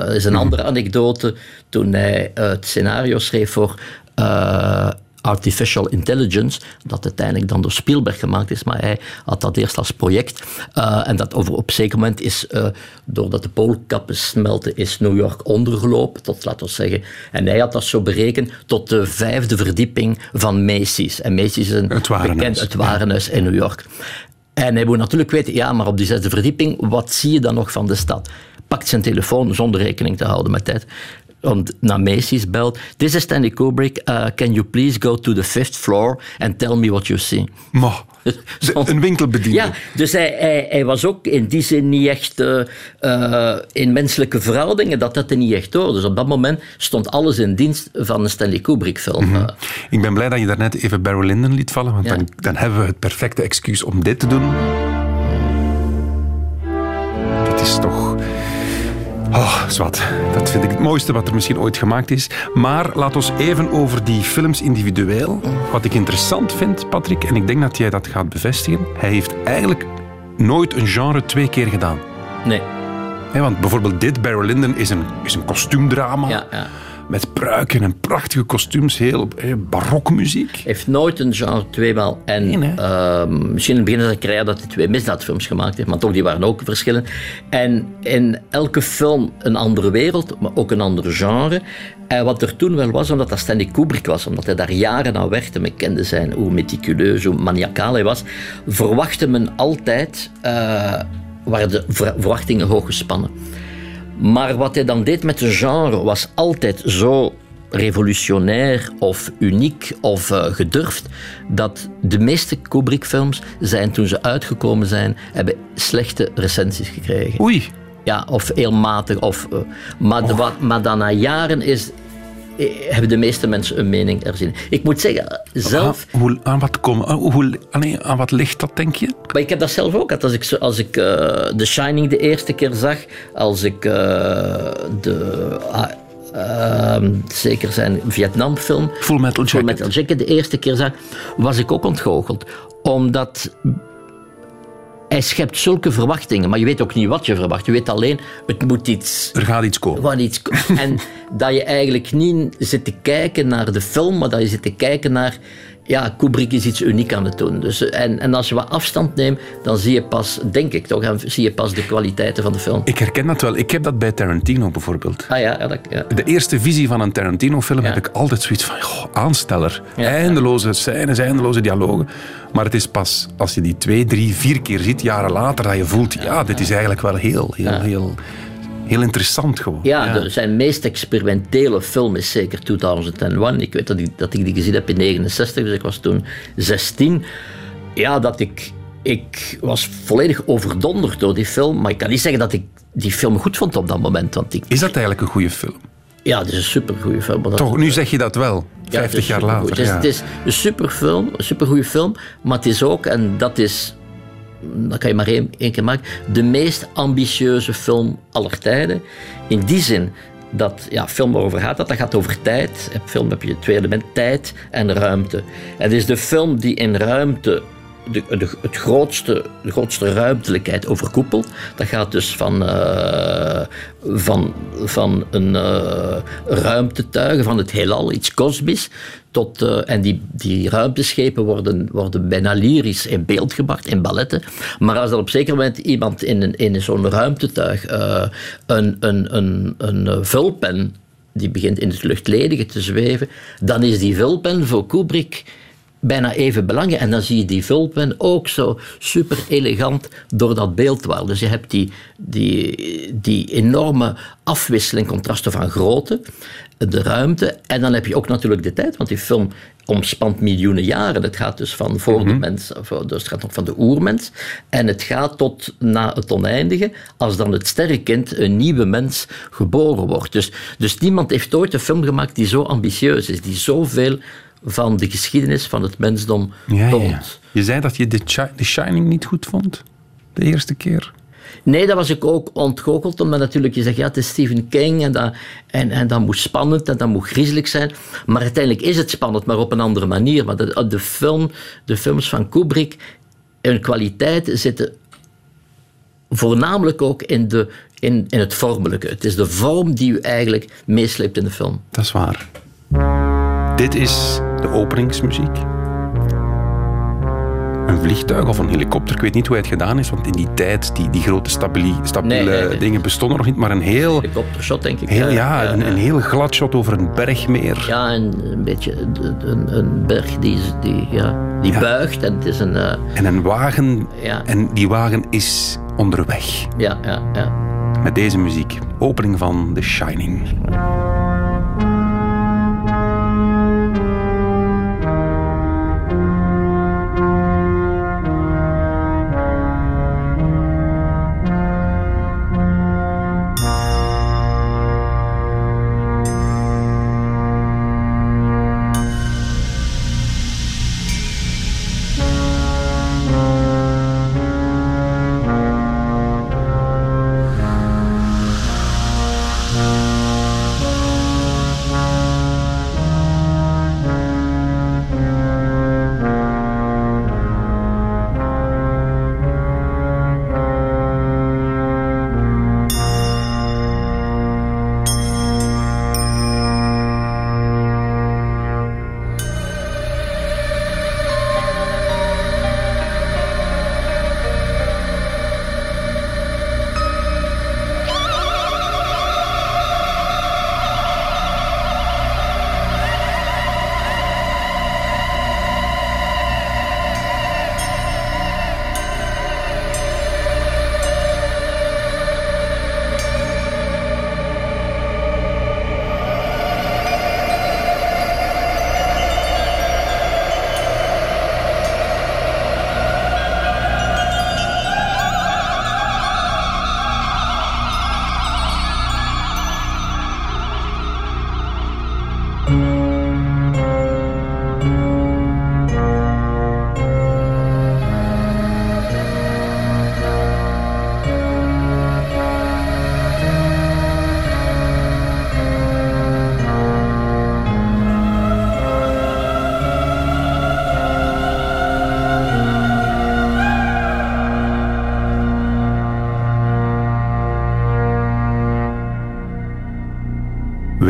dat is een mm. andere anekdote. Toen hij het scenario schreef voor... Uh, Artificial Intelligence, dat uiteindelijk dan door Spielberg gemaakt is, maar hij had dat eerst als project. Uh, en dat over, op een zeker moment is, uh, doordat de poolkappen smelten, is New York ondergelopen, tot laten we zeggen. En hij had dat zo berekend tot de vijfde verdieping van Macy's. En Macy's is een het bekend het warenhuis in New York. En hij moet natuurlijk weten, ja, maar op die zesde verdieping, wat zie je dan nog van de stad? Pakt zijn telefoon zonder rekening te houden met tijd om, naar Macy's belt. This is Stanley Kubrick. Uh, can you please go to the fifth floor and tell me what you see? Maar, een winkelbediening. Ja, dus hij, hij, hij, was ook in die zin niet echt uh, uh, in menselijke verhoudingen, dat dat er niet echt door. Dus op dat moment stond alles in dienst van een Stanley Kubrick film. Mm -hmm. Ik ben blij dat je daarnet even Barry Lyndon liet vallen, want ja. dan, dan hebben we het perfecte excuus om dit te doen. Dat is toch Oh, zwart. Dat vind ik het mooiste wat er misschien ooit gemaakt is. Maar laat ons even over die films individueel. Wat ik interessant vind, Patrick, en ik denk dat jij dat gaat bevestigen. Hij heeft eigenlijk nooit een genre twee keer gedaan. Nee. want bijvoorbeeld dit, Barry Lyndon, is een, is een kostuumdrama. Ja, ja met pruiken en prachtige kostuums, heel eh, barokmuziek. Hij heeft nooit een genre tweemaal. En nee, uh, misschien in het begin zijn carrière dat hij twee misdaadfilms gemaakt heeft, maar toch, die waren ook verschillen. En in elke film een andere wereld, maar ook een ander genre. En wat er toen wel was, omdat dat Stanley Kubrick was, omdat hij daar jaren aan werkte, men kende zijn hoe meticuleus, hoe maniacaal hij was, verwachtte men altijd, uh, waren de verwachtingen hoog gespannen. Maar wat hij dan deed met de genre was altijd zo revolutionair of uniek of uh, gedurfd dat de meeste Kubrick-films zijn toen ze uitgekomen zijn, hebben slechte recensies gekregen. Oei. Ja, of heel matig. Of, uh, maar, de, wat, maar dan na jaren is eh, hebben de meeste mensen een mening erzien. Ik moet zeggen, zelf... Aan, hoe, aan, wat, kom, hoe, aan wat ligt dat, denk je? Maar ik heb dat zelf ook. Als ik, als ik uh, The Shining de eerste keer zag, als ik uh, de... Uh, zeker zijn Vietnamfilm. Full Metal Jacket. Full Metal Jacket de eerste keer zag, was ik ook ontgoocheld. Omdat hij schept zulke verwachtingen, maar je weet ook niet wat je verwacht. Je weet alleen, het moet iets... Er gaat iets komen. Wat iets, en dat je eigenlijk niet zit te kijken naar de film, maar dat je zit te kijken naar ja, Kubrick is iets uniek aan het doen. Dus, en, en als je wat afstand neemt, dan zie je pas, denk ik toch, dan zie je pas de kwaliteiten van de film. Ik herken dat wel. Ik heb dat bij Tarantino bijvoorbeeld. Ah ja, ja, dat, ja. De eerste visie van een Tarantino-film heb ik altijd zoiets van, goh, aansteller. eindeloze scènes, eindeloze dialogen. Maar het is pas als je die twee, drie, vier keer ziet, jaren later, dat je voelt, ja, dit is eigenlijk wel heel, heel, heel heel interessant gewoon. Ja, zijn meest experimentele film is zeker 2001. Ik weet dat ik, dat ik die gezien heb in 69, dus ik was toen 16. Ja, dat ik, ik was volledig overdonderd door die film. Maar ik kan niet zeggen dat ik die film goed vond op dat moment. Want ik, is dat eigenlijk een goede film? Ja, het is een supergoeie film. Toch, nu zeg je dat wel, 50 jaar later. Het is, het is een superfilm, een supergoeie film, maar het is ook, en dat is dat kan je maar één, keer maken, de meest ambitieuze film aller tijden. In die zin dat ja, film waarover gaat dat, dat gaat over tijd. In film heb je het tweede element, tijd en ruimte. Het is de film die in ruimte de, het grootste, de grootste ruimtelijkheid overkoepelt. Dat gaat dus van, uh, van, van een uh, ruimtetuigen, van het heelal, iets kosmisch, tot, uh, en die, die ruimteschepen worden, worden bijna lyrisch in beeld gebracht, in balletten. Maar als er op zeker moment iemand in, in zo'n ruimtetuig een, een, een, een vulpen die begint in het luchtledige te zweven, dan is die vulpen voor Kubrick bijna even belangrijk. En dan zie je die vulpen ook zo super elegant door dat beeld wel. Dus je hebt die, die, die enorme afwisseling, contrasten van grootte, de ruimte. En dan heb je ook natuurlijk de tijd, want die film omspant miljoenen jaren. Het gaat dus van voor de mhm. mens, dus het gaat nog van de oermens. En het gaat tot na het oneindige, als dan het sterrenkind, een nieuwe mens, geboren wordt. Dus, dus niemand heeft ooit een film gemaakt die zo ambitieus is, die zoveel van de geschiedenis van het mensdom toont. Je zei dat je The Shining niet goed vond, de eerste keer. Nee, dat was ik ook ontgoocheld, omdat natuurlijk je zegt, ja, het is Stephen King en dat, en, en dat moet spannend en dat moet griezelig zijn. Maar uiteindelijk is het spannend, maar op een andere manier. De, de, film, de films van Kubrick, hun kwaliteit zitten voornamelijk ook in, de, in, in het vormelijke. Het is de vorm die u eigenlijk meesleept in de film. Dat is waar. Dit is de openingsmuziek. Een vliegtuig of een helikopter, ik weet niet hoe het gedaan is, want in die tijd, die, die grote stabiele, stabiele dingen bestonden nog niet, maar een heel... Helikoptershot, denk ik. Heel, ja, een, een, heel glad shot over een bergmeer. Ja, een, een beetje een, een berg die, die, ja, die buigt en het is een... Uh... En een wagen, ja. en die wagen is onderweg. Ja, ja, ja. Met deze muziek, opening van The Shining.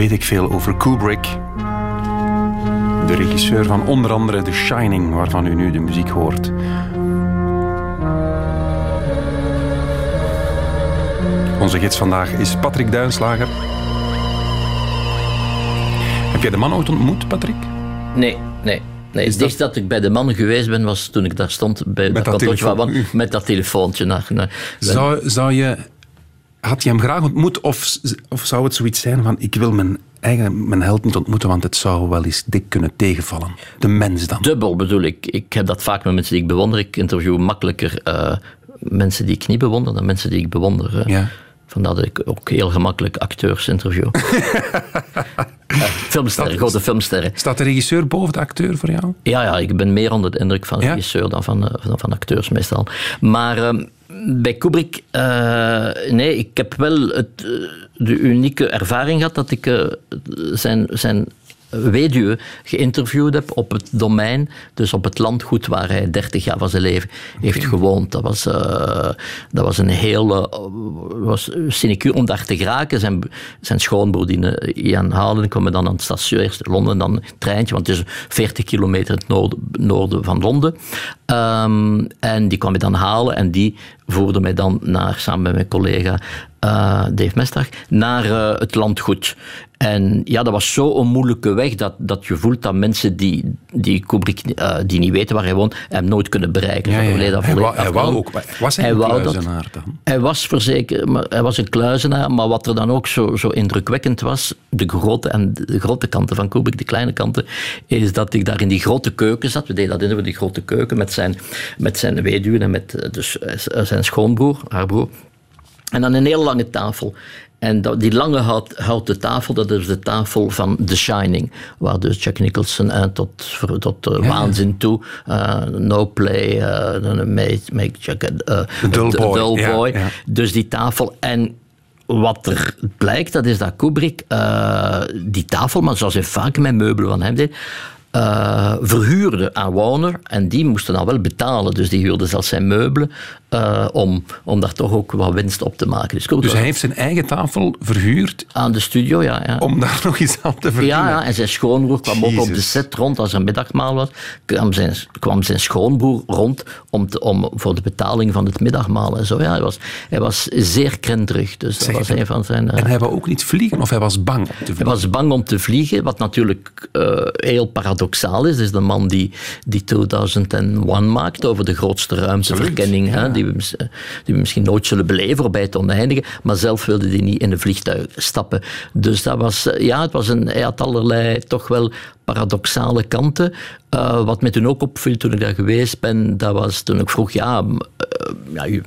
Weet ik veel over Kubrick. De regisseur van onder andere The Shining, waarvan u nu de muziek hoort. Onze gids vandaag is Patrick Duinslager. Heb jij de man ooit ontmoet, Patrick? Nee, nee. Nee, het dichtst dat... ik bij de man geweest ben, was toen ik daar stond bij met dat, dat van, met dat telefoontje. Naar, naar, zou, zou je, had je hem graag ontmoet of, of zou het zoiets zijn van ik wil mijn eigen mijn held niet ontmoeten, want het zou wel eens dik kunnen tegenvallen. De mens dan. Dubbel bedoel ik. Ik heb dat vaak met mensen die ik bewonder. Ik interview makkelijker uh, mensen die ik niet bewonder dan mensen die ik bewonder. Ja. Vandaar dat ik ook heel gemakkelijk acteurs interview. uh, filmsterren, grote filmsterren. Staat de regisseur boven de acteur voor jou? Ja, ja ik ben meer onder de indruk van de ja? regisseur dan van, van, van, acteurs meestal. Maar uh, bij Kubrick, uh, nee, ik heb wel het, de unieke ervaring gehad dat ik zijn, zijn weduwe geïnterviewd heb op het domein, dus op het landgoed waar hij 30 jaar van zijn leven heeft gewoond. Dat was, uh, dat was een hele was sinecure om daar te geraken. Zijn, zijn schoonbroer, die Ian Halen, kwam dan aan het station, eerst Londen, dan een treintje, want het is 40 kilometer het noorden, noorden van Londen. Um, en die kwam me dan halen en die voerde mij dan naar, samen met mijn collega uh, Dave Mestag, naar uh, het landgoed. En ja, dat was zo'n moeilijke weg dat, dat je voelt dat mensen die, die Kubrick, uh, die niet weten waar hij woont, hem nooit kunnen bereiken. Ja, ja. Hij, wou, hij wou ook, was hij, hij een kluizenaar dat, dan? Hij was verzekerd, maar hij was een kluizenaar, maar wat er dan ook zo, zo indrukwekkend was, de grote, en de grote kanten van Kubrick, de kleine kanten, is dat ik daar in die grote keuken zat. We deden dat in die grote keuken met zijn, met zijn weduwe en met dus, zijn schoonbroer, haar broer. En dan een hele lange tafel. En die lange hout, houten tafel, dat is de tafel van The Shining. Waar dus Jack Nicholson uh, tot, tot uh, ja, waanzin toe, uh, no play, make, make Jack, The Dull Boy. Dull boy. Ja, dus die tafel. En wat er blijkt, dat is dat Kubrick die tafel, maar zoals hij vaak met meubelen van hem deed, uh, verhuurde aan Warner en die moesten dan wel betalen. Dus die huurde zelfs zijn meubelen uh, om, om daar toch ook wat winst op te maken. Dus, dus hij heeft zijn eigen tafel verhuurd? Aan de studio, ja. ja. Om daar nog iets aan te verdienen? Ja, ja en zijn schoonbroer kwam ook op de set rond als er middagmaal was. Kwam zijn, kwam zijn schoonbroer rond om, te, om voor de betaling van het middagmaal en zo. Ja, hij, was, hij was zeer krenterig. Dus dat was een van zijn... Uh, en hij wou ook niet vliegen of hij was bang om te vliegen? Hij was bang om te vliegen, wat natuurlijk heel paradoxaal is. Dat is de man die, die 2001 maakt over de grootste ruimteverkenning. Ja. Hè, die, we, die misschien nooit zullen beleven bij het oneindige. Maar zelf wilde hij niet in een vliegtuig stappen. Dus dat was, ja, het was een, hij had allerlei toch wel paradoxale kanten. Uh, wat mij toen ook opviel toen ik daar geweest ben, dat was toen ik vroeg, ja, uh, ja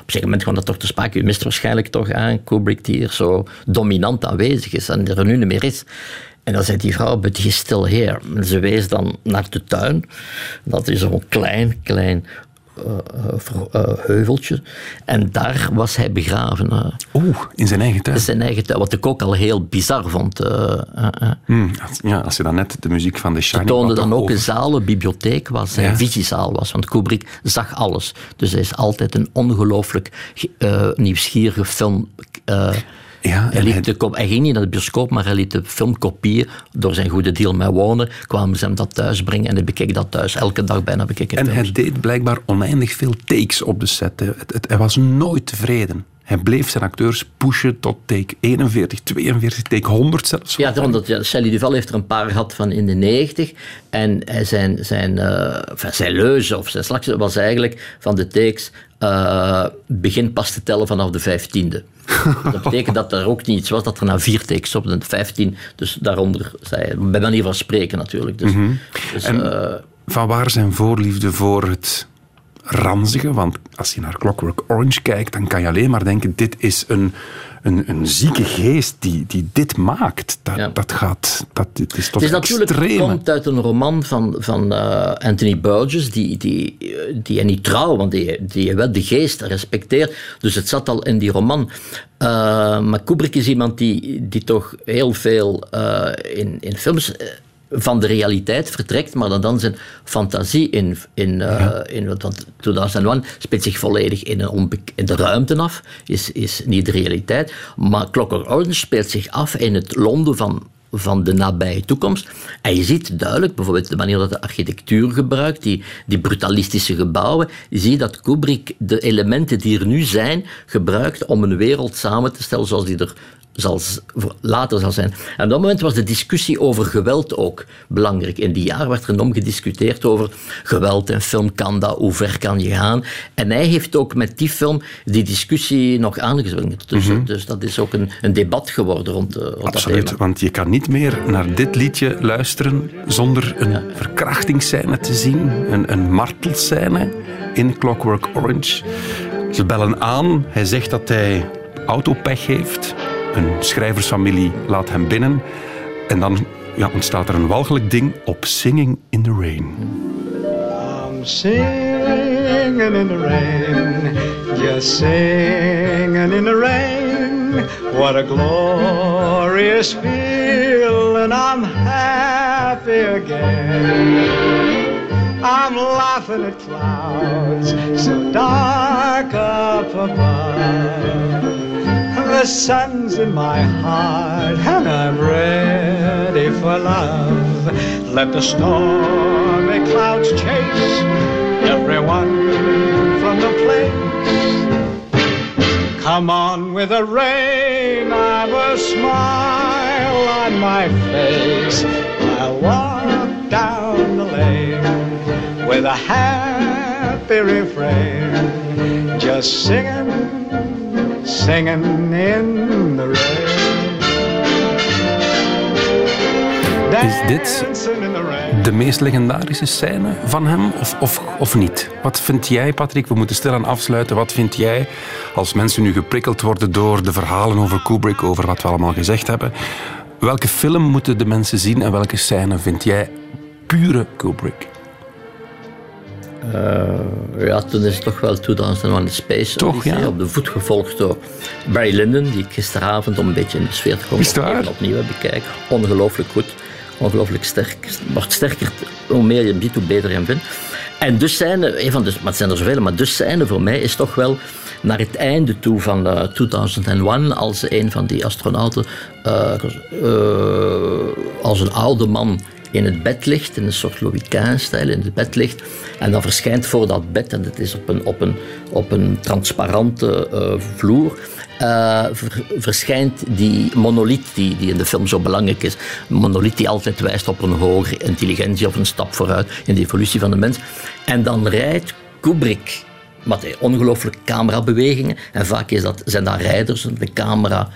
op een moment kwam dat toch te sprake. U mist waarschijnlijk toch aan Kubrick die hier zo dominant aanwezig is en er nu niet meer is. En dan zei die vrouw, but he's still ze wees dan naar de tuin. Dat is zo'n klein, klein heuveltje. En daar was hij begraven. Oeh, in zijn eigen tuin? In zijn eigen tuin, wat ik ook al heel bizar vond. Mm, ja, als je dan net de muziek van The Shining... Ze toonden dan ook een zaal, een bibliotheek, waar zijn ja. visiezaal was. Want Kubrick zag alles. Dus hij is altijd een ongelooflijk nieuwsgierige film... Ja, hij, hij... De, hij ging niet naar de bioscoop, maar hij liet de film kopieën door zijn goede deal met Warner. Kwamen ze hem dat thuis brengen en hij bekeek dat thuis. Elke dag bijna bekeek En hij deed blijkbaar oneindig veel takes op de set. hij was nooit tevreden. Hij bleef zijn acteurs pushen tot take 41, 42, take 100 zelfs. Ja, omdat ja, Shelley Duval heeft er een paar gehad van in de 90. En zijn, zijn, uh, zijn leuze of zijn slagje was eigenlijk van de takes uh, begin pas te tellen vanaf de vijftiende. dat betekent dat er ook niet iets was dat er na vier takes op de 15, dus daaronder, zei, bij manier van spreken natuurlijk. Dus, mm -hmm. dus, en uh, van waar zijn voorliefde voor het ranzige? Want als je naar Clockwork Orange kijkt, dan kan je alleen maar denken: dit is een, een, een zieke geest die, die dit maakt. Dat, ja. dat gaat. Dat, dit is tot het is natuurlijk extreme. komt uit een roman van, van uh, Anthony Burgess, die, die, die hij niet trouw, want die, die wel de geest respecteert. Dus het zat al in die roman. Uh, maar Kubrick is iemand die, die toch heel veel uh, in, in films van de realiteit vertrekt, maar dat dan zijn fantasie in, in, uh, ja. in want 2001 speelt zich volledig in, een in de ruimte af, is, is niet de realiteit. Maar Clockwork Orange speelt zich af in het Londen van van de nabije toekomst. En je ziet duidelijk, bijvoorbeeld de manier dat de architectuur gebruikt, die, die brutalistische gebouwen, je ziet dat Kubrick de elementen die er nu zijn, gebruikt om een wereld samen te stellen zoals die er zal, later zal zijn. En op dat moment was de discussie over geweld ook belangrijk. In die jaar werd er enorm gediscuteerd over geweld en film. Kan dat? Hoe ver kan je gaan? En hij heeft ook met die film die discussie nog aangezwengd. Dus, mm -hmm. dus dat is ook een, een debat geworden rond, uh, rond Absoluut, dat thema. want je kan niet meer naar dit liedje luisteren zonder een ja. verkrachtingsscène te zien. Een, een martelscène in Clockwork Orange. Ze bellen aan. Hij zegt dat hij autopech heeft. Een schrijversfamilie laat hem binnen. En dan ja, ontstaat er een walgelijk ding op Singing in the Rain. I'm singing in the rain, just singing in the rain. What a glorious feeling, I'm happy again. I'm laughing at clouds so dark up above. The sun's in my heart and I'm ready for love. Let the stormy clouds chase everyone from the place. Come on with the rain, I've a smile on my face. I'll walk down the lane with a happy refrain, just singing singing in the rain. Is dit de meest legendarische scène van hem of, of, of niet? Wat vind jij, Patrick? We moeten stilaan afsluiten. Wat vind jij als mensen nu geprikkeld worden door de verhalen over Kubrick, over wat we allemaal gezegd hebben? Welke film moeten de mensen zien en welke scène vind jij pure Kubrick? Uh, ja, toen is het toch wel 2001 Space toch, ja. op de voet gevolgd door Barry Lyndon, die ik gisteravond om een beetje in de sfeer te komen opnieuw heb bekijken. Ongelooflijk goed, ongelooflijk sterk. Wordt sterker, hoe meer je hem ziet, hoe beter je hem vindt. En dus zijn een van de, maar het zijn er zoveel, maar dus zijn voor mij is toch wel naar het einde toe van uh, 2001, als een van die astronauten uh, als een oude man in het bed ligt, in een soort Louis XV-stijl in het bed ligt. En dan verschijnt voor dat bed, en het is op een, op een, op een transparante uh, vloer, ver, verschijnt die monoliet die, die in de film zo belangrijk is. Een monoliet die altijd wijst op een hogere intelligentie of een stap vooruit in de evolutie van de mens. En dan rijdt Kubrick met ongelooflijke camerabewegingen. En vaak is dat, zijn dat rijders, de camera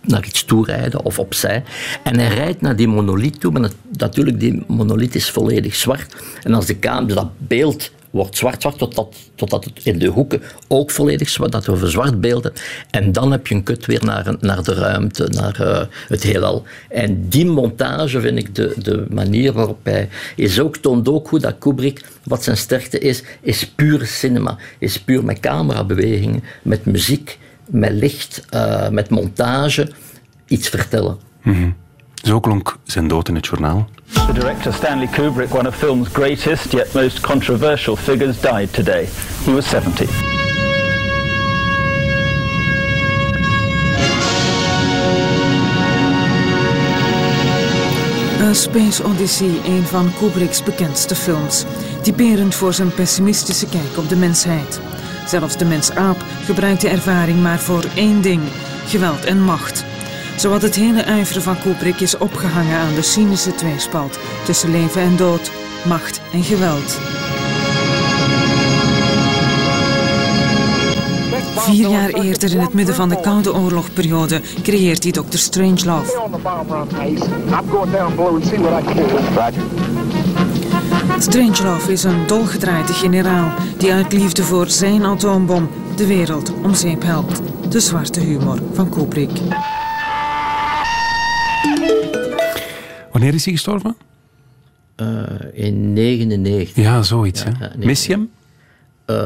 naar iets toe rijden of opzij. En hij rijdt naar die monoliet toe, maar natuurlijk, die monoliet is volledig zwart. En als de camera, dat beeld wordt zwart-zwart totdat, totdat het in de hoeken ook volledig zwart, dat we een zwart beeld. En dan heb je een kut weer naar, naar de ruimte, naar uh, het heelal. En die montage vind ik de, de manier waarop hij is ook, toont ook goed dat Kubrick, wat zijn sterkte is, is puur cinema. Is puur met camerabewegingen, met muziek, met licht, uh, met montage, iets vertellen. Mm -hmm. Zo klonk zijn dood in het journaal. The director Stanley Kubrick, one of film's greatest yet most controversial figures, died today. He was 70. A Space Odyssey, een van Kubrick's bekendste films. Typerend voor zijn pessimistische kijk op de mensheid. Zelfs de mens-aap gebruikt de ervaring maar voor één ding: geweld en macht. Zowat het hele ijveren van Kubrick is opgehangen aan de cynische tweespalt tussen leven en dood, macht en geweld. Vier jaar eerder, in het midden van de Koude Oorlogperiode, creëert hij Dr. Strangelove. Strangelove is een dolgedraaide generaal die uit liefde voor zijn atoombom de wereld om zeep helpt. De zwarte humor van Kubrick. Wanneer is hij gestorven? Uh, in 99. Ja, zoiets. Ja, hè? Mis je hem? Uh,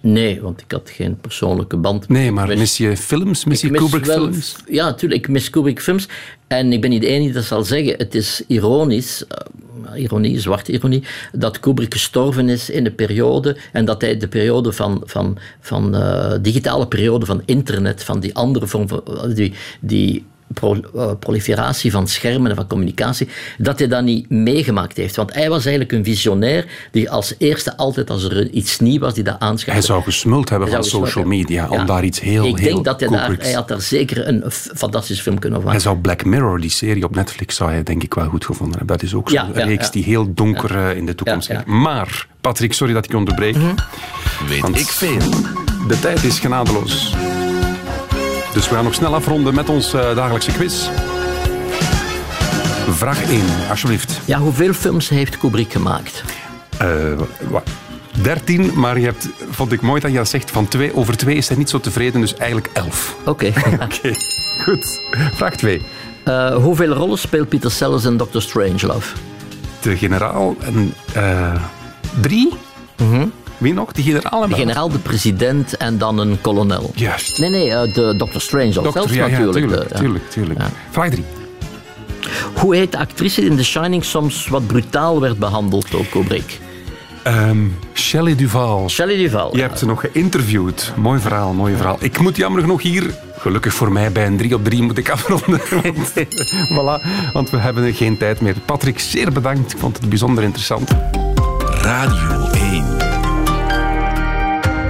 Nee, want ik had geen persoonlijke band. Nee, maar mis je films? Mis je Kubrick films? Ja, natuurlijk. Ik mis Kubrick films. En ik ben niet de enige die dat zal zeggen. Het is ironisch, uh, ironie, zwarte ironie, dat Kubrick gestorven is in de periode en dat hij de periode van, van, van uh, digitale periode van internet, van die andere vorm van, die, die pro, proliferatie van schermen en van communicatie, dat hij dat niet meegemaakt heeft. Want hij was eigenlijk een visionair die als eerste altijd als er iets nieuw was, die dat aanschouwde. Hij zou gesmuld hebben van social media, om daar iets heel, Ik heel denk dat hij daar, hij had daar zeker een fantastische film kunnen maken. Hij zou Black Mirror, die serie op Netflix, zou hij denk ik wel goed gevonden hebben. Dat is ook zo'n ja, reeks die heel donker uh, in de toekomst ligt. Maar, Patrick, sorry dat ik je onderbreek. Mm -hmm. Weet Want ik veel. De tijd is genadeloos. Dus we gaan nog snel afronden met ons uh, dagelijkse quiz. Vraag 1, alsjeblieft. Ja, hoeveel films heeft Kubrick gemaakt? Uh, 13, maar je hebt, vond ik mooi dat je zegt, van twee, over twee is hij niet zo tevreden, dus eigenlijk 11. Oké. Okay. Oké, okay. goed. Vraag 2. Uh, hoeveel rollen speelt Peter Sellers in Doctor Strangelove? De generaal en uh, drie. Mm -hmm. Wie nog? De generaal? De generaal, de president en dan een kolonel. Juist. Nee, nee, uh, de Dr. Strange zelf ja, natuurlijk. Ja, tuurlijk, tuurlijk, tuurlijk. Ja. Vraag 3. Hoe heet de actrice in The Shining soms wat brutaal werd behandeld door Kubrick? Um, Shelley Duval. Shelley Duval. Je hebt ze nog geïnterviewd. Mooi verhaal, mooi verhaal. Ik moet jammer genoeg hier, gelukkig voor mij, bij een 3 op 3 moet ik afronden. want, voilà, want we hebben geen tijd meer. Patrick, zeer bedankt. Ik vond het bijzonder interessant. Radio 1.